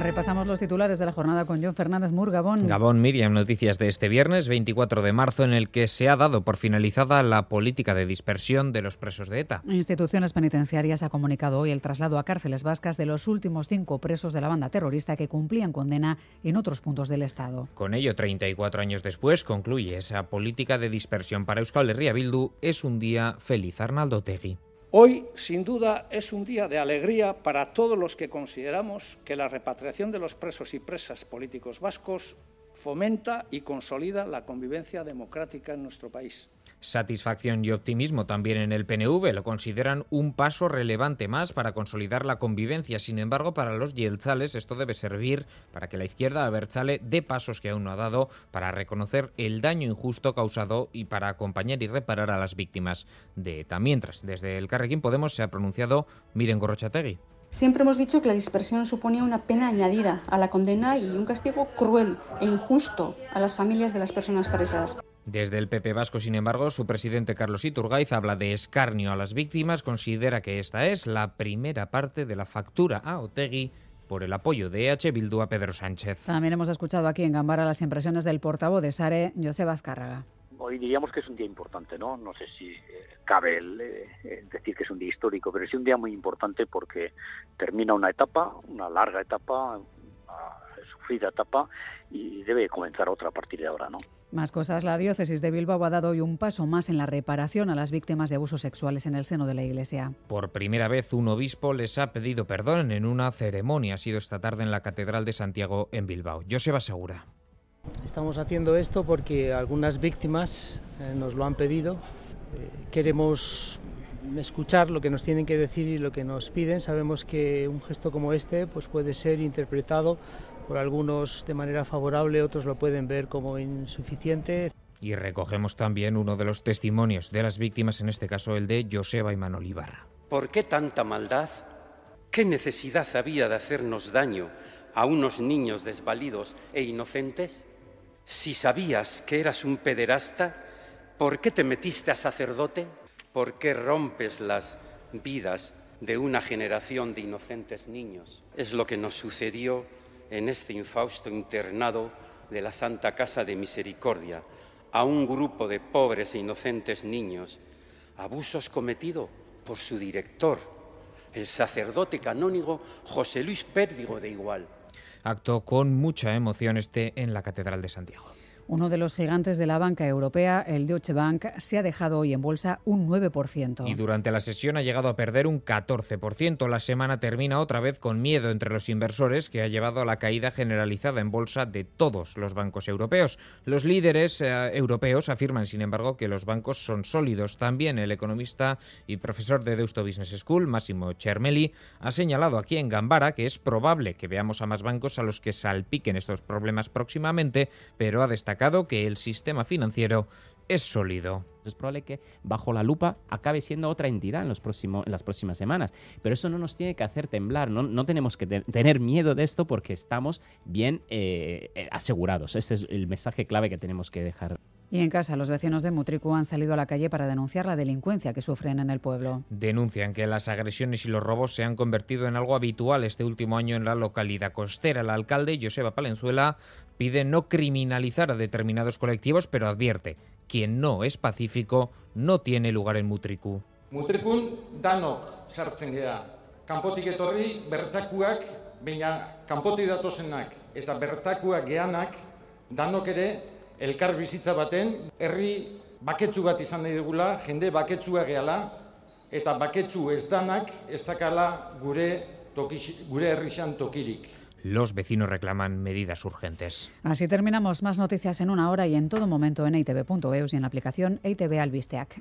Repasamos los titulares de la jornada con John Fernández Mur, Gabón. Gabón, Miriam, noticias de este viernes 24 de marzo en el que se ha dado por finalizada la política de dispersión de los presos de ETA. Instituciones penitenciarias ha comunicado hoy el traslado a cárceles vascas de los últimos cinco presos de la banda terrorista que cumplían condena en otros puntos del Estado. Con ello, 34 años después, concluye esa política de dispersión para Euskal Herria Bildu. Es un día feliz, Arnaldo Tegui. Hoy, sin duda, es un día de alegría para todos los que consideramos que la repatriación de los presos y presas políticos vascos fomenta y consolida la convivencia democrática en nuestro país. Satisfacción y optimismo también en el PNV lo consideran un paso relevante más para consolidar la convivencia. Sin embargo, para los yelzales esto debe servir para que la izquierda abertzale dé pasos que aún no ha dado para reconocer el daño injusto causado y para acompañar y reparar a las víctimas de ETA. Mientras, desde el Carrequín Podemos se ha pronunciado Miren Gorrochategui. Siempre hemos dicho que la dispersión suponía una pena añadida a la condena y un castigo cruel e injusto a las familias de las personas presas. Desde el PP Vasco, sin embargo, su presidente Carlos Iturgaiz habla de escarnio a las víctimas, considera que esta es la primera parte de la factura a Otegui por el apoyo de EH Bildu a Pedro Sánchez. También hemos escuchado aquí en Gambara las impresiones del portavoz de Sare, José Azcárraga. Hoy diríamos que es un día importante, ¿no? No sé si eh, cabe el, eh, decir que es un día histórico, pero es un día muy importante porque termina una etapa, una larga etapa, una sufrida etapa, y debe comenzar otra a partir de ahora, ¿no? Más cosas, la diócesis de Bilbao ha dado hoy un paso más en la reparación a las víctimas de abusos sexuales en el seno de la Iglesia. Por primera vez, un obispo les ha pedido perdón en una ceremonia. Ha sido esta tarde en la Catedral de Santiago, en Bilbao. Joseba Segura. Estamos haciendo esto porque algunas víctimas eh, nos lo han pedido. Eh, queremos escuchar lo que nos tienen que decir y lo que nos piden. Sabemos que un gesto como este pues puede ser interpretado por algunos de manera favorable, otros lo pueden ver como insuficiente. Y recogemos también uno de los testimonios de las víctimas, en este caso el de Joseba y Manol Ibarra. ¿Por qué tanta maldad? ¿Qué necesidad había de hacernos daño a unos niños desvalidos e inocentes? Si sabías que eras un pederasta, ¿por qué te metiste a sacerdote? ¿Por qué rompes las vidas de una generación de inocentes niños? Es lo que nos sucedió en este infausto internado de la Santa Casa de Misericordia a un grupo de pobres e inocentes niños, abusos cometidos por su director, el sacerdote canónigo José Luis Pérdigo de Igual. Acto con mucha emoción este en la Catedral de Santiago. Uno de los gigantes de la banca europea, el Deutsche Bank, se ha dejado hoy en bolsa un 9%. Y durante la sesión ha llegado a perder un 14%. La semana termina otra vez con miedo entre los inversores que ha llevado a la caída generalizada en bolsa de todos los bancos europeos. Los líderes eh, europeos afirman, sin embargo, que los bancos son sólidos. También el economista y profesor de Deusto Business School, Massimo Cermelli, ha señalado aquí en Gambara que es probable que veamos a más bancos a los que salpiquen estos problemas próximamente, pero ha destacado que el sistema financiero es sólido. Es probable que bajo la lupa acabe siendo otra entidad en, los próximos, en las próximas semanas. Pero eso no nos tiene que hacer temblar, no, no tenemos que tener miedo de esto porque estamos bien eh, eh, asegurados. Este es el mensaje clave que tenemos que dejar. Y en casa, los vecinos de Mutricu han salido a la calle para denunciar la delincuencia que sufren en el pueblo. Denuncian que las agresiones y los robos se han convertido en algo habitual este último año en la localidad costera. El alcalde, Joseba Palenzuela, pide no criminalizar a determinados colectivos, pero advierte, quien no es pacífico no tiene lugar en Mutriku. Mutrikun danok sartzen gea. Kanpotik etorri bertakuak, baina kanpotik datozenak eta bertakuak geanak danok ere elkar bizitza baten herri baketzu bat izan nahi dugula, jende baketsua gehala eta baketzu ez danak ez dakala gure, toki, gure herrixan tokirik. Los vecinos reclaman medidas urgentes. Así terminamos. Más noticias en una hora y en todo momento en itv.eus y en la aplicación ITV Albisteac.